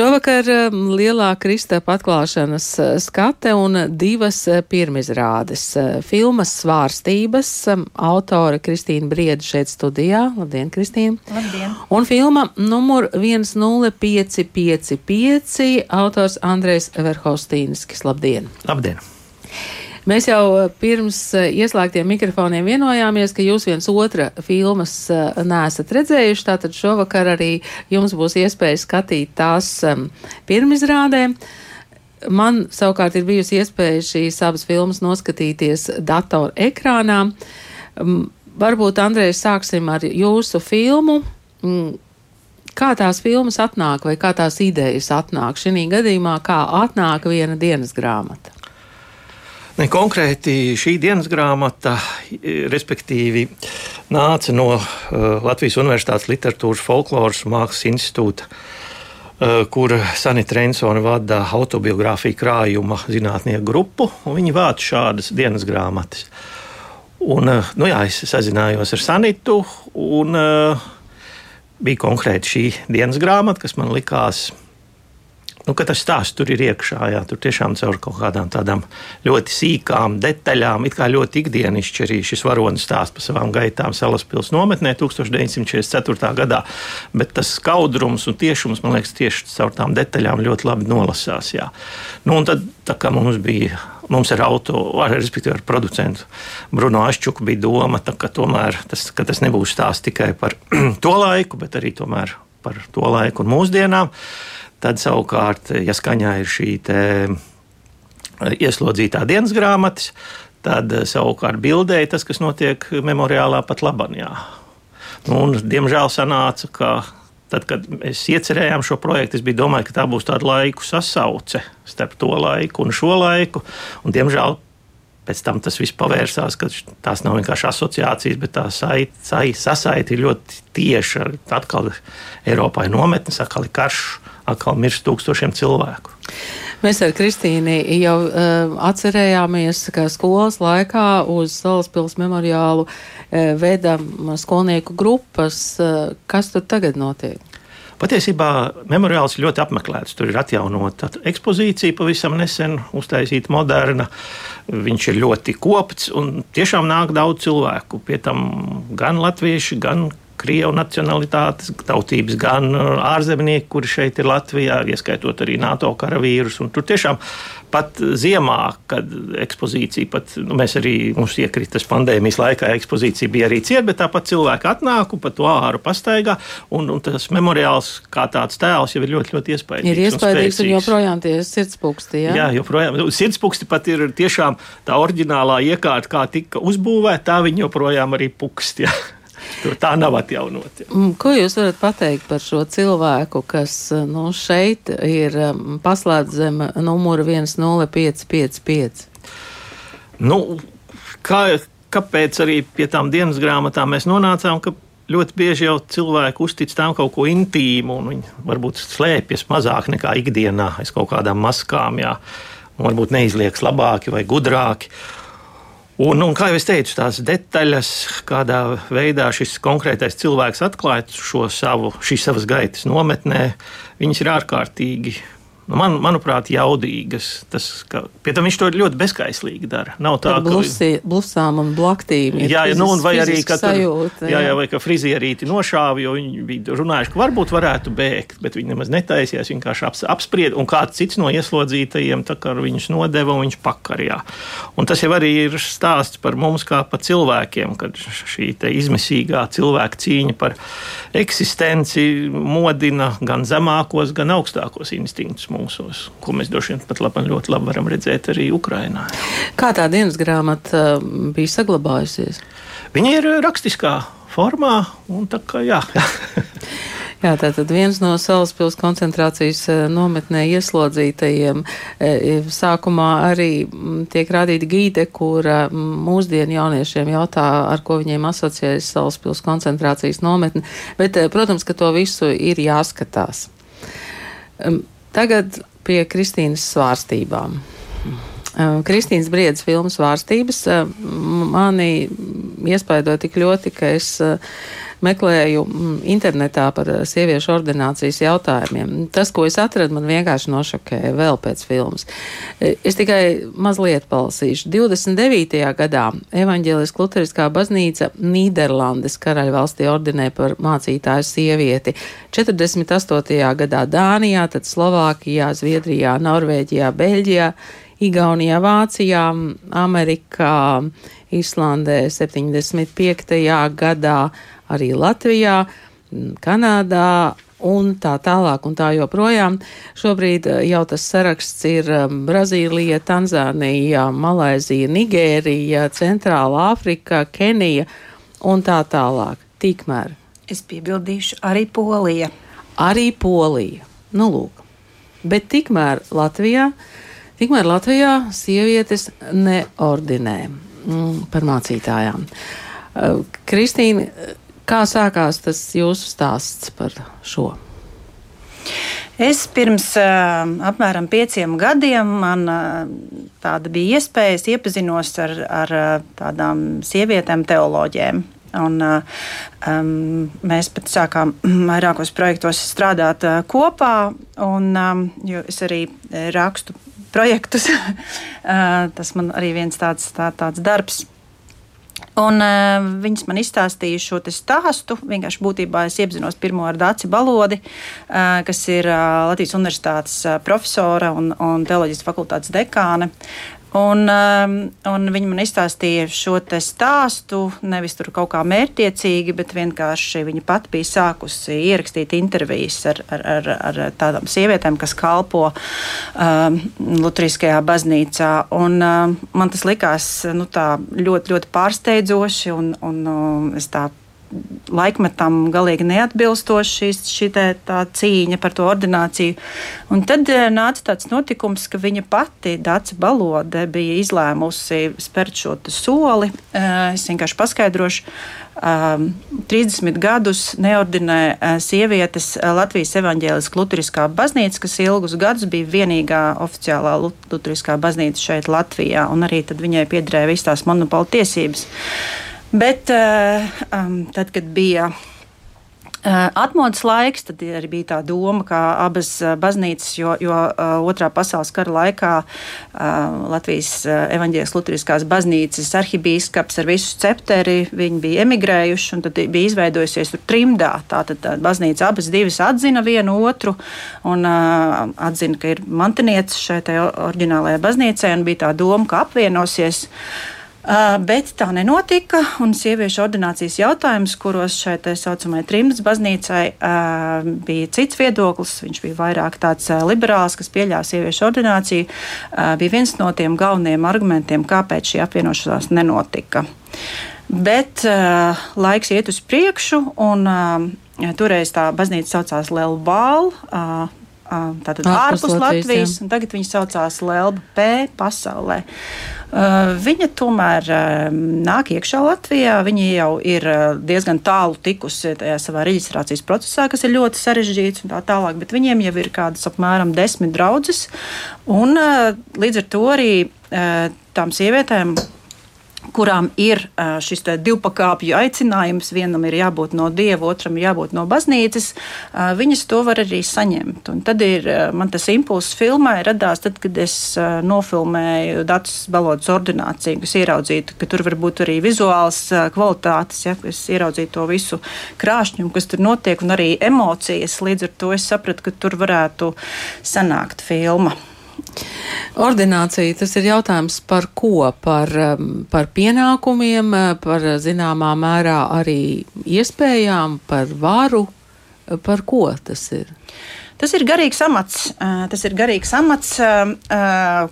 Šovakar um, lielā Kristapa atklāšanas uh, skate un divas uh, pirmizrādes. Uh, filmas svārstības, um, autore Kristīna Brieda šeit studijā. Labdien, Kristīna! Labdien! Un filma numur 10555, autors Andrejs Verhostīnskis. Labdien! Labdien! Mēs jau eh, pirms eh, ieslēgtiem mikrofoniem vienojāmies, ka jūs viens otra filmas eh, neesat redzējuši, tātad šovakar arī jums būs iespēja skatīt tās um, pirmizrādē. Man savukārt ir bijusi iespēja šīs abas filmas noskatīties datora ekrānā. Um, varbūt, Andrej, sāksim ar jūsu filmu. Um, kā tās filmas atnāk vai kā tās idejas atnāk? Šī gadījumā, kā atnāk viena dienas grāmata? Konkrēti šī dienas grāmata, respektīvi, nāca no uh, Latvijas Universitātes Literatūras folkloras mākslas institūta, uh, kur Sanita Rensone vada autobiogrāfiju krājuma zinātnieku grupu, un viņi vāc šādas dienas grāmatas. Un, uh, nu jā, es sazinājos ar Sanitu, un uh, bija konkrēti šī dienas grāmata, kas man likās Nu, tas stāsts tur ir iekšā, jā, tur tiešām caur kaut kādām tādām ļoti sīkām detaļām, it kā ļoti ikdienišķi arī šis varonis stāsta par savām gaitām Salaspils nometnē 1944. gadā, bet tas skaudrums un tiešums, man liekas, tieši caur tām detaļām ļoti labi nolasās. Jā. Nu, un tad, tā kā mums bija mums ar auto, ar, respektīvi ar producentu Bruno Ašķuku bija doma, tā, ka, tas, ka tas nebūs stāsts tikai par to laiku, bet arī par to laiku un mūsdienām. Tad savukārt, ja skaņā ir šī eh, ieslodzītā dienas grāmatas, tad eh, savukārt bildēja tas, kas notiek memoriālā pat Labanjā. Nu, un, diemžēl sanāca, ka tad, kad mēs iecerējām šo projektu, es domājis, ka tā būs tāda laiku sasauce starp to laiku un šo laiku. Un, diemžēl pēc tam tas viss pavērsās, ka tās nav vienkārši asociācijas, bet tā sasaite ir ļoti tieša. Atkal Eiropā ir nometnes, atkal ir karš atkal mirst tūkstošiem cilvēku. Mēs ar Kristīnu jau uh, atcerējāmies, ka skolas laikā uz Salaspils memoriālu uh, veda skolnieku grupas. Uh, kas tur tagad notiek? Patiesībā memoriāls ir ļoti apmeklēts. Tur ir atjaunota ekspozīcija, pavisam nesen uztaisīta, moderna. Viņš ir ļoti kopts un tiešām nāk daudz cilvēku. Pie tam gan latvieši, gan krievu nacionalitātes, tautības, gan uh, ārzemnieki, kuri šeit ir Latvijā, ieskaitot arī NATO karavīrus. Tur tiešām pat ziemā, kad ekspozīcija, pat nu, mēs arī mums iekrita tas pandēmijas laikā, ekspozīcija bija arī cieta, bet tāpat cilvēki atnāk un pa to āru pastaigā. Un, un tas memoriāls kā tāds tēls jau ir ļoti, ļoti iespaidīgs. Ir iespaidīgs un, un joprojām tie sirdspūksti. Jā, jā joprojām. Sirdspūksti pat ir tiešām tā oriģinālā iekārta, kā tika uzbūvēta, tā viņi joprojām arī pukst. Jā. Tur tā nav atjaunot. Mm, ko jūs varat pateikt par šo cilvēku, kas nu, šeit ir mm, paslēpts zem numura 10555? Nu, kā, kāpēc arī pie tām dienas grāmatām mēs nonācām? Ļoti bieži jau cilvēki uztic tam kaut ko intīmu, un viņi varbūt slēpjas mazāk nekā ikdienā aiz kaut kādām maskām, jā, un varbūt neizlieks labāki vai gudrāki. Un, un, kā jau es teicu, tās detaļas, kādā veidā šis konkrētais cilvēks atklāja šo savu, šīs savas gaitas nometnē, viņas ir ārkārtīgi man, manuprāt, jaudīgas. Tas, ka, pie tam viņš to ļoti bezskaislīgi dara. Nav tā, ka blusi, blusām un blaktīm. Jā, jā, nu, un vai arī, ka, sajūta, jā. Jā, jā, vai ka frizierīti nošāva, jo viņi bija runājuši, ka varbūt varētu bēgt, bet viņi nemaz netaisījās, vienkārši aps, apspried, un kāds cits no ieslodzītajiem viņus nodeva un viņš pakarjā. Un tas jau arī ir stāsts par mums kā par cilvēkiem, kad šī izmisīgā cilvēka cīņa par eksistenci modina gan zemākos, gan augstākos instinktus mūsos, ko mēs droši vien pat labi, ļoti labi varam redzēt arī Ukrajinā. Kā tā dienas grāmata um, bija saglabājusies? Viņa ir rakstiskā formā, un tā kā jā. jā. Tātad viens no Salaspils koncentrācijas uh, nometnē ieslodzītajiem uh, sākumā arī mm, tiek rādīta gīde, kura mm, mūsdienu jauniešiem jautā, ar ko viņiem asociējas Salaspils koncentrācijas nometne, bet, uh, protams, ka to visu ir jāskatās. Tagad pie Kristīnas svārstībām. Kristīnas Briedas filmas svārstības mani iespaidoja tik ļoti, ka es meklēju mm, internetā par sieviešu ordinācijas jautājumiem. Tas, ko es atradu, man vienkārši nošokēja vēl pēc filmas. Es tikai mazliet palasīšu. 29. gadā Evanģēliskā Luteriskā baznīca Nīderlandes karaļvalstī ordinē par mācītāju sievieti. 48. gadā Dānijā, tad Slovākijā, Zviedrijā, Norvēģijā, Beļģijā. Igaunijā, Vācijā, Amerikā, Islandē 75. gadā, arī Latvijā, Kanādā un tā tālāk un tā joprojām. Šobrīd eh, jau tas saraksts ir eh, Brazīlija, Tanzānija, Malaizija, Nigērija, Centrāla Āfrika, Kenija un tā tālāk. Tikmēr. Es piebildīšu arī Polija. Arī Polija. Nu, lūk. Bet tikmēr Latvijā Tikmēr Latvijā sievietes neordinē mm, par mācītājām. Uh, Kristīna, kā sākās tas jūsu stāsts par šo? Es pirms uh, apmēram pieciem gadiem man uh, tāda bija iespēja, iepazinos ar, ar tādām sievietēm teoloģiem. Un, um, mēs pat sākām vairākos projektos strādāt uh, kopā, un um, es arī rakstu projektus. Tas man arī viens tāds, tā, tāds darbs. Un, uh, viņas man izstāstīja šo stāstu. Vienkārši būtībā es iepazinos pirmo ar Dāci Balodi, uh, kas ir uh, Latvijas Universitātes uh, profesora un, un teoloģijas fakultātes dekāne. Un, um, un viņi man izstāstīja šo stāstu nevis tur kaut kā mērķiecīgi, bet vienkārši viņa pati bija sākusi ierakstīt intervijas ar, ar, ar, ar tādām sievietēm, kas kalpo um, Lutriskajā baznīcā. Un, um, man tas likās nu, ļoti, ļoti pārsteidzoši, un, un um, es tā laikmetam galīgi neatbilstoši šī tā cīņa par to ordināciju. Un tad eh, nāca tāds notikums, ka viņa pati, Dāca Balode, bija izlēmusi spērt šo soli. Eh, es vienkārši paskaidrošu. 30 ehm, gadus neordinē eh, sievietes Latvijas evaņģēliskā Lutheriskā baznīca, kas ilgus gadus bija vienīgā oficiālā Lutheriskā baznīca šeit Latvijā, un arī viņai piederēja visas tās monopola tiesības. Bet uh, um, tad, kad bija uh, atmodas laiks, tad arī bija tā doma, ka abas uh, baznīcas, jo, jo otrā pasaules kara laikā Latvijas uh, evaņģēlis Lutriskās baznīcas arhibīskaps ar visu cepteri, viņi bija emigrējuši un tad bija izveidojusies tur trimdā. Tātad tā baznīca abas divas atzina vienu otru un atzina, ka ir mantinieces šai oriģinālajai baznīcai un bija tā doma, ka apvienosies. Bet tā nenotika. Un sieviešu ordinācijas jautājums, kuros šai tā saucamajai trimdas baznīcai bija cits viedoklis, viņš bija vairāk tāds liberāls, kas pieļāva sieviešu ordināciju, bija viens no tiem galvenajiem argumentiem, kāpēc šī apvienošanās nenotika. Bet laiks iet uz priekšu, un toreiz tā baznīca saucās Lelvāla. Tātad ārpus, ārpus Latvijas, Latvijas un tagad viņa saucās Lelba P. pasaulē. Viņa tomēr nāk iekšā Latvijā. Viņa jau ir diezgan tālu tikusi tajā savā reģistrācijas procesā, kas ir ļoti sarežģīts un tā tālāk, bet viņiem jau ir kādas apmēram desmit draudzes. Un līdz ar to arī tām sievietēm kurām ir šis divpakāpju aicinājums, vienam ir jābūt no dieva, otram jābūt no baznīcas, viņas to var arī saņemt. Un tad ir man tas impulss filmai radās, tad, kad es nofilmēju Dācis Balodas ordināciju, kas ieraudzītu, ka tur var būt arī vizuāls kvalitātes, ja, es ieraudzīju to visu krāšņumu, kas tur notiek, un arī emocijas. Līdz ar to es sapratu, ka tur varētu sanākt filma. Ordinācija tas ir jautājums par ko? Par, um, par pienākumiem, par zināmā mērā arī iespējām, par varu. Par ko tas ir? Tas ir garīgs amats, tas ir garīgs amats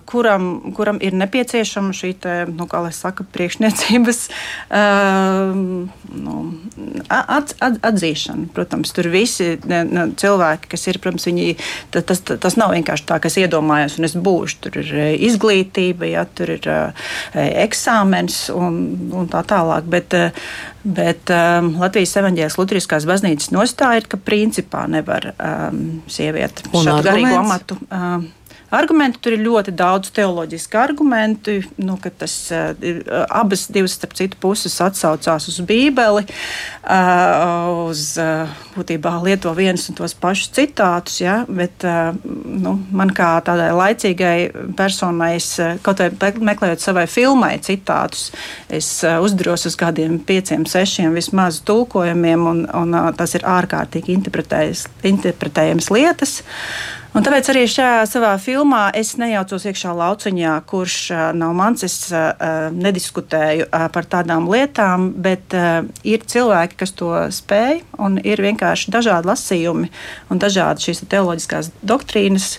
kuram, kuram ir nepieciešama šī te, nu, saka, priekšniecības nu, at, at, atzīšana. Protams, tur visi cilvēki, kas ir, protams, viņi, tas, tas nav vienkārši tā, kas iedomājas, un es būšu. Tur ir izglītība, ja, tur ir eksāmens un, un tā tālāk. Bet, Bet um, Latvijas evanģēlijas Lutriskās baznīcas nostāja ir, ka principā nevar um, sieviete šādu garīgu amatu. Um, argumenti. Tur ir ļoti daudz teoloģisku argumentu, nu, ka tas ir abas divas, starp citu, puses atsaucās uz Bībeli, uz būtībā lieto vienus un tos pašus citātus, ja? bet nu, man kā tādai laicīgai personai, es, kaut vai meklējot savai filmai citātus, es uzduros uz kādiem pieciem, sešiem vismaz tulkojumiem, un, un tas ir ārkārtīgi interpretējams lietas. Un tāpēc arī šajā savā filmā es nejaucos iekšā lauciņā, kurš uh, nav mans. Es uh, nediskutēju uh, par tādām lietām, bet ir cilvēki, kas to spēj, un ir vienkārši dažādi lasījumi un dažādi šīs teoloģiskās doktrīnas,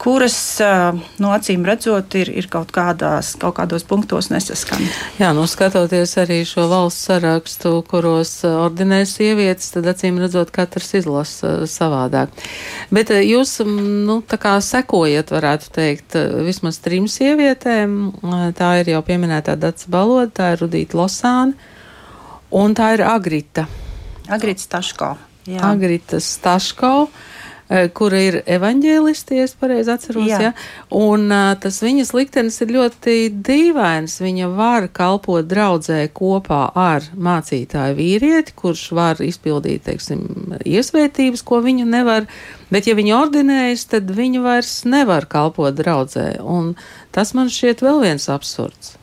kuras, uh, no acīm redzot, ir, ir kaut, kādās, kaut kādos punktos nesaskan. Jā, nu skatoties arī šo valsts sarakstu, kuros ordinē sievietes, tad acīm redzot, katrs izlasa savādāk. Bet jūs nu, sekojat, varētu teikt, vismaz trim sievietēm. Tā ir jau pieminētā Dats Baloda, tā ir Rudīta Losāna un tā ir Agrita. Agrita Staško. Jā. Agrita Staško. Eh, kura ir evaņģēlisti, ja es pareizi atceros. Jā. Ja? Un uh, tas viņas liktenis ir ļoti dīvains. Viņa var kalpot draudzē kopā ar mācītāju vīrieti, kurš var izpildīt, teiksim, iesvētības, ko viņa nevar. Bet, ja viņa ordinējas, tad viņa vairs nevar kalpot draudzē. Un tas man šķiet vēl viens absurds.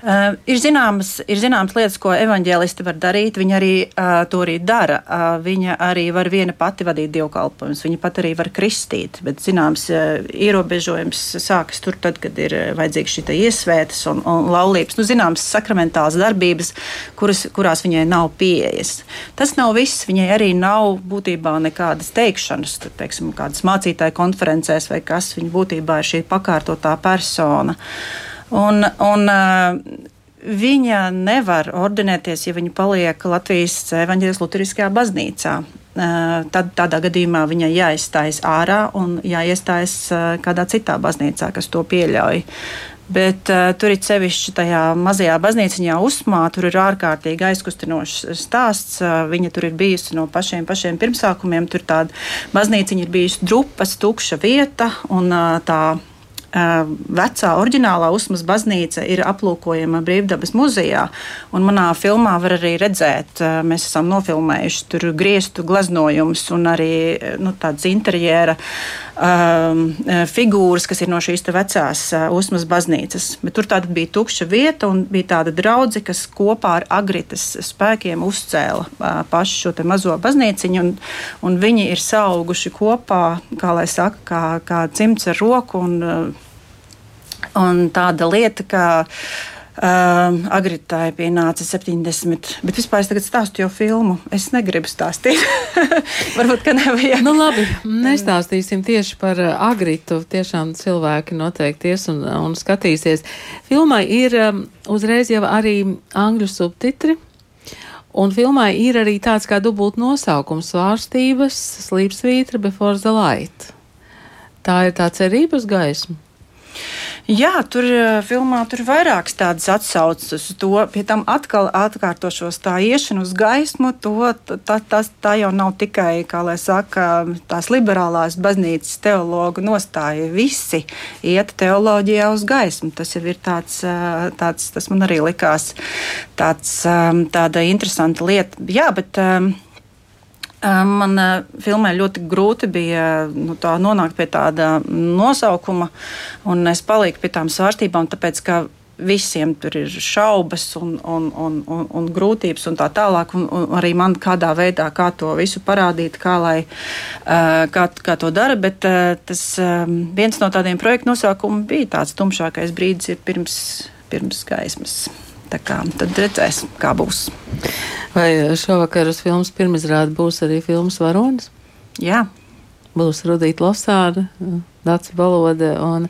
Uh, ir, zināmas, ir zināmas lietas, ko evanģēlisti var darīt. Viņa arī uh, to arī dara. Uh, viņa arī var viena pati vadīt dievkalpojumus. Viņa pat arī var kristīt. Bet zināms uh, ierobežojums sākas tur, tad, kad ir vajadzīgs šī iesvētas un, un laulības. Nu, zināmas sakramentālas darbības, kuras, kurās viņai nav pieejas. Tas nav viss. Viņai arī nav būtībā nekādas teikšanas, tad, teiksim, kādas mācītāju konferencēs vai kas. Viņa būtībā ir šī pakārtotā persona. Uh, Un, un, Viņa nevar ordinēties, ja viņa paliek Latvijas evaņģēlis Lutheriskajā baznīcā. Tad tādā gadījumā viņai jāizstājas ārā un jāiestājas kādā citā baznīcā, kas to pieļauj. Bet uh, tur ir sevišķi tajā mazajā baznīciņā uzmā, tur ir ārkārtīgi aizkustinošs stāsts. Uh, viņa tur ir bijusi no pašiem, pašiem pirmsākumiem. Tur tāda baznīciņa ir bijusi drupas, tukša vieta un uh, tā vecā, oriģinālā Usmas baznīca ir aplūkojama Brīvdabas muzejā. Manā filmā var arī redzēt, mēs esam nofilmējuši tur griestu gleznojumus un arī nu, tādas interjera um, figūras, kas ir no šīs vecās Usmas baznīcas. Bet tur bija tukša vieta un bija tāda draudzene, kas kopā ar Agritas spēkiem uzcēla uh, pašu šo mazo baznīciņu. Un, un viņi ir sauguši kopā, kā lai saka, kā, kā cimds ar roku. Un, uh, Un tāda lieta, ka Um, Agritai pienāca 70, bet vispār es tagad stāstu jau filmu. Es negribu stāstīt. Varbūt, ka nevajag. nu, labi, nestāstīsim tieši par uh, Agritu. Tiešām cilvēki noteikti ies un, un skatīsies. Filmai ir um, uzreiz jau arī angļu subtitri. Un filmai ir arī tāds kā dubult nosaukums - svārstības, slīpsvītra, before the light. Tā ir tā cerības gaisma. Jā, tur eh, filmā tur ir vairākas tādas atsauces uz to. Pie tam atkal atkārtošos tā iešana uz gaismu. To, tā, tā, tā jau nav tikai, kā lai saka, tās liberālās baznīcas teologa nostāja. Visi iet teoloģijā uz gaismu. Tas jau ir tāds, eh, tāds tas man arī likās tāds, eh, tāda interesanta lieta. Jā, bet Man filmē ļoti grūti bija nu, nonākt pie tāda nosaukuma, un es paliku pie tām svārstībām, tāpēc ka visiem tur ir šaubas un, un, un, un, un grūtības un tā tālāk. Un, un arī man kādā veidā, kā to visu parādīt, kā, lai, kā, kā to dara. Bet tas viens no tādiem projektu nosaukumiem bija tāds tumšākais brīdis pirms, pirms gaismas. Kā, tad redzēsim, kā būs. Vai šovakar uz filmas pirmizrāde būs arī filmas varonis? Jā. Būs Rudīta Losāda, Dācis Balode un,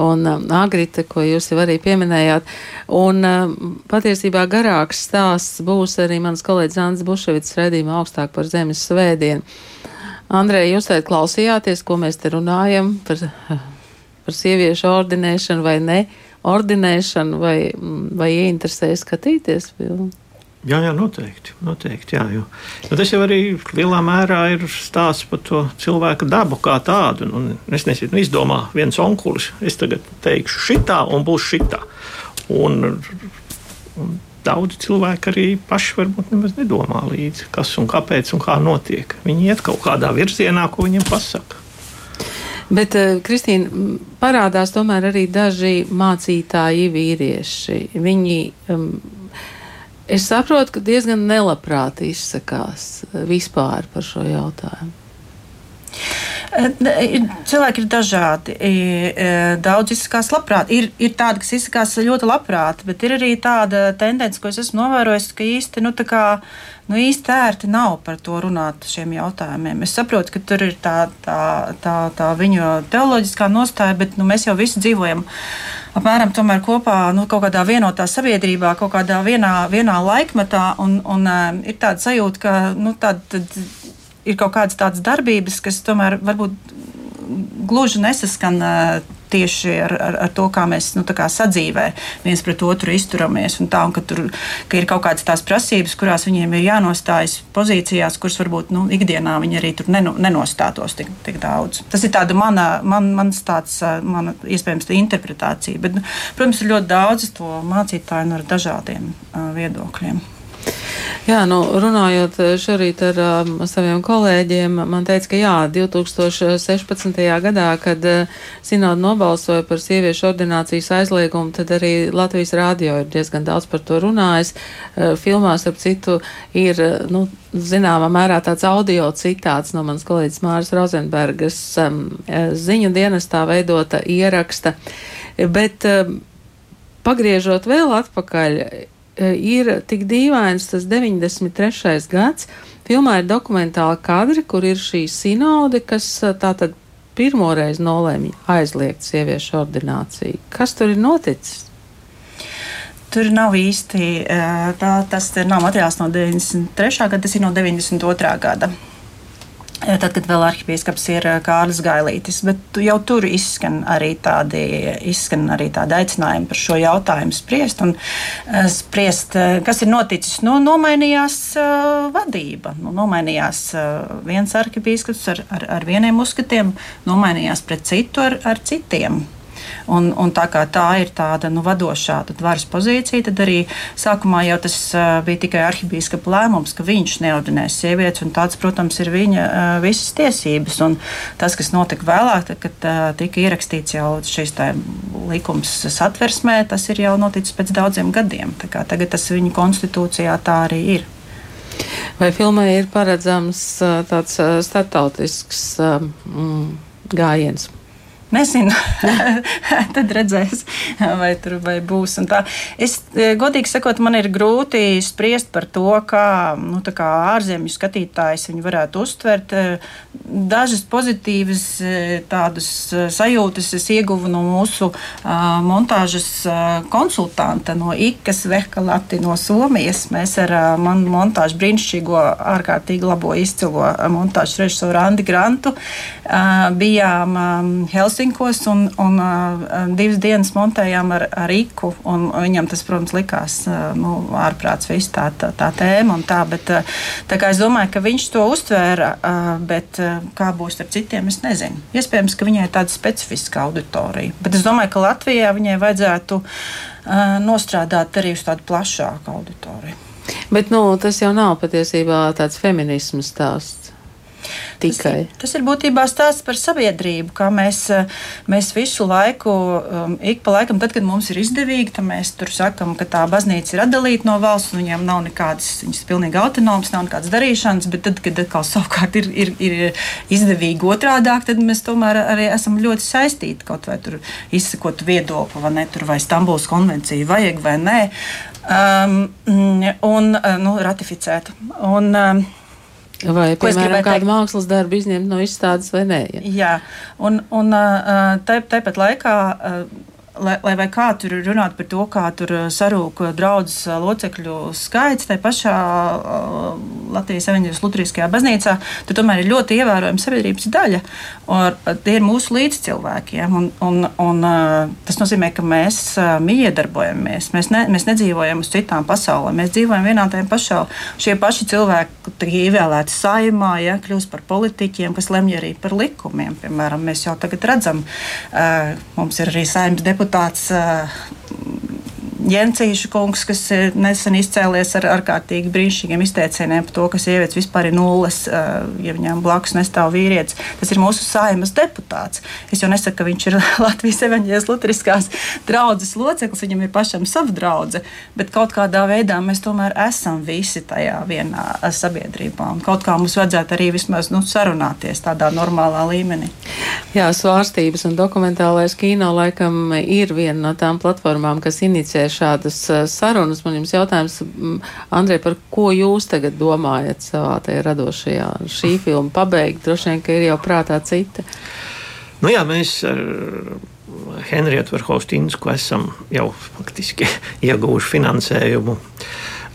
un um, Agrita, ko jūs jau arī pieminējāt. Un um, patiesībā garāks stāsts būs arī mans kolēģis Ants Buševits redījuma augstāk par zemes svētdienu. Andrei, jūs teikt klausījāties, ko mēs te runājam par, par sieviešu ordinēšanu vai ne ordinēšanu, vai, vai ieinteresēja skatīties filmu? Jā, jā, noteikti. noteikti jā, jo, jo tas jau arī lielā mērā ir stāsts par to cilvēka dabu kā tādu. Nu, es nezinu, nu, izdomā viens onkulis, es tagad teikšu šitā un būs šitā. Un, un daudzi cilvēki arī paši varbūt nemaz nedomā līdzi, kas un kāpēc un kā notiek. Viņi iet kaut kādā virzienā, ko viņiem pasaka. Bet, uh, Kristīna, parādās tomēr arī daži mācītāji vīrieši. Viņi um, Es saprotu, ka diezgan nelabprāt izsakās eh, vispār par šo jautājumu. Eh, cilvēki ir dažādi. Eh, daudz izsakās labprāt. Ir, ir tādi, kas izsakās ļoti labprāt, bet ir arī tāda tendence, ko es esmu novērojis, ka īsti, nu, nu, īsti ērti nav par to runāt šiem jautājumiem. Es saprotu, ka tur ir tā, tā, tā, tā viņu teoloģiskā nostāja, bet nu, mēs jau visi dzīvojam apmēram kopā nu, kaut kādā vienotā sabiedrībā, kaut kādā vienā, vienā laikmetā. Un, un, uh, ir tāda sajūta, ka nu, tād, tad ir kaut kādas tādas darbības, kas tomēr varbūt gluži nesaskan uh, tieši ar, ar, ar to, kā mēs nu, kā sadzīvē viens pret otru izturamies. Un tā, un ka, tur, ka ir kaut kādas tās prasības, kurās viņiem ir jānostājas pozīcijās, kuras varbūt nu, ikdienā viņi arī tur neno, nenostātos tik, tik daudz. Tas ir tāda mana, man, mans tāds, mana iespējams interpretācija. Bet, nu, protams, ir ļoti daudz to mācītāju ar dažādiem uh, viedokļiem. Jā, nu, runājot šorīt ar um, saviem kolēģiem, man teica, ka jā, 2016. gadā, kad uh, Sinoda nobalsoja par sieviešu ordinācijas aizliegumu, tad arī Latvijas rādio ir diezgan daudz par to runājis. Uh, filmās, ap citu, ir, uh, nu, zināmā mērā tāds audio citāts no manas kolēģis Māras Rozenbergas um, ziņu dienestā veidota ieraksta. Bet, um, pagriežot vēl atpakaļ, ir tik dīvains tas 93. gads. Filmā ir dokumentāli kadri, kur ir šī sinode, kas eh, tātad pirmoreiz nolēma aizliegt sieviešu ordināciju. Kas tur ir noticis? Tur nav īsti eh, tā, tas nav materiāls no 93. gada, tas ir no 92. gada. Tad, kad vēl arhipīskaps ir Kārlis Gailītis, bet jau tur izskan arī tādi, izskan arī tādi aicinājumi par šo jautājumu spriest. Un, spriest kas ir noticis? Nu, nomainījās vadība. Nu, nomainījās viens arhipīskaps ar, ar, ar vieniem uzskatiem, nomainījās pret citu ar, ar citiem. Un, un tā kā tā ir tāda nu, vadošā varas pozīcija, tad arī sākumā jau tas bija tikai arhibīskapa lēmums, ka viņš neordinēs sievietes, un tāds, protams, ir viņa visas tiesības. Un tas, kas notika vēlāk, tad, kad tika ierakstīts jau šis likums satversmē, tas ir jau noticis pēc daudziem gadiem. Tagad tas viņa konstitūcijā tā arī ir. Vai filmai ir paredzams tāds startautisks um, gājiens? Nezinu, tad redzēs, vai tur vai būs. Es, e, godīgi sakot, man ir grūti spriest par to, kā, nu, kā ārzemju skatītājs viņu varētu uztvert. E, dažas pozitīvas e, tādas sajūtas es ieguvu no mūsu montāžas konsultanta, no Ikas Vehkalati no Somijas. Mēs ar manu montāžu brīnišķīgo, ārkārtīgi labo izcilo montāžu režisoru Andi Grantu bijām um, Helsinkos un, un uh, divas dienas montējām ar, ar Iku. Viņam tas, protams, likās uh, nu, ārprāts viss tā, tā, tā tēma un tā, bet uh, tā kā es domāju, ka viņš to uztvēra, uh, bet uh, kā būs ar citiem, es nezinu. Iespējams, ka viņai tāda specifiska auditorija, bet es domāju, ka Latvijā viņai vajadzētu uh, nostrādāt arī uz tādu plašāku auditoriju. Bet nu, tas jau nav patiesībā tāds feminisms stāsts. Tikai. Tas, tas ir būtībā stāsts par sabiedrību, kā mēs, eh, mēs visu laiku, um, ik pa laikam, tad, kad mums ir izdevīgi, tad mēs tur sakam, ka tā baznīca ir atdalīta no valsts, un viņiem nav nekādas, viņas ir pilnīgi autonomas, nav nekādas darīšanas, bet tad, kad atkal savukārt ir, ir, ir izdevīgi otrādāk, tad mēs tomēr arī esam ļoti saistīti kaut vai tur izsakot viedokli, vai ne, tur vai Stambuls konvenciju vajag vai nē, um, un uh, nu, ratificēt. Un, um, Vai, Ko piemēram, kādu mākslas darbu izņemt no izstādes vai nē? Ja? Jā, un, un tā, tāpat laikā lai, lai vai kā tur runāt par to, kā tur sarūk draudzes locekļu skaits, tai pašā Latvijas Evanģēlas Lutriskajā baznīcā, tur tomēr ir ļoti ievērojama sabiedrības daļa. Un tie ir mūsu līdzcilvēkiem. Un, un, un, tas nozīmē, ka mēs iedarbojamies. Mēs, ne, mēs nedzīvojam uz citām pasaulēm. Mēs dzīvojam vienā tajā pašā. Šie paši cilvēki tiek ievēlēti saimā, ja, kļūst par politiķiem, kas lemj arī par likumiem. Piemēram, mēs jau tagad redzam, mums ir arī saimnes deputāts Jensīša kungs, kas nesen izcēlies ar ārkārtīgi brīnišķīgiem izteicieniem par to, ka sievietes vispār ir nulles, ja viņām blakus nestāv vīrietis. Tas ir mūsu saimas deputāts. Es jau nesaku, ka viņš ir Latvijas evaņģēlas luteriskās draudzes loceklis, viņam ir pašam sava draudze, bet kaut kādā veidā mēs tomēr esam visi tajā vienā sabiedrībā. Un kaut kā mums vajadzētu arī vismaz nu, sarunāties tādā normālā līmenī. Jā, svārstības un dokumentālais kino laikam ir viena no tām platformām, kas inicē šādas eh, sarunas. Man jums jautājums, Andrej, par ko jūs tagad domājat savā tajā radošajā šī filma pabeigt? Droši vien, ka ir jau prātā cita. Nu jā, mēs ar Henrietu Verhofstīnsku esam jau faktiski ieguvuši finansējumu.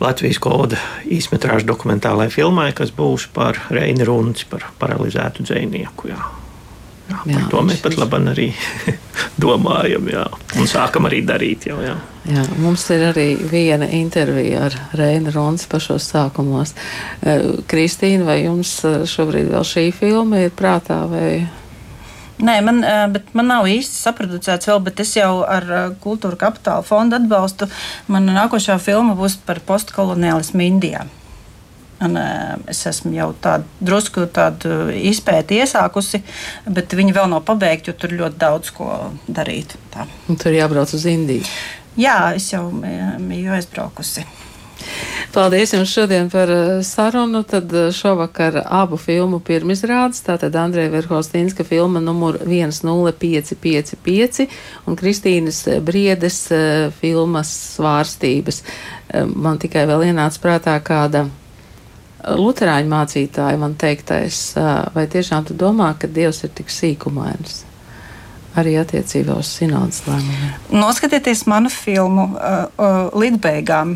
Latvijas koda īsmetrāžu dokumentālajai filmai, kas būs par Reini Runci, par paralizētu dzinieku. Jā. Jā, to mēs pat labi arī domājam, jā, un sākam arī darīt. Jau, jā. Jā, mums ir arī viena intervija ar Reinu Rons pašos sākumos. Eh, Kristīna, vai jums eh, šobrīd vēl šī filma ir prātā? Vai? Nē, man, eh, man nav īsti saprotucēts vēl, bet es jau ar Kultūra Kapitāla fondu atbalstu. Mana nākošā filma būs par postkoloniālismu Indijā. Un, es esmu jau tādu drusku tādu izpēti iesākusi, bet viņi vēl nav pabeigti, jo tur ļoti daudz ko darīt. Tā. Tur jābrauc uz Indiju. Jā, es jau biju aizbraukusi. Paldies jums šodien par sarunu. Tad šovakar abu filmu pirmizrādes. Tātad Andreja Verhostīnska filma numur 10555 un Kristīnas Briedes filmas svārstības. Man tikai vēl ienāca prātā kāda Lutāņu mācītāja man teiktais, vai tiešām tu domā, ka Dievs ir tik sīkumains? Arī attiecībā uz sinodas lēmumiem. Noskatieties manu filmu uh, uh, līdz beigām.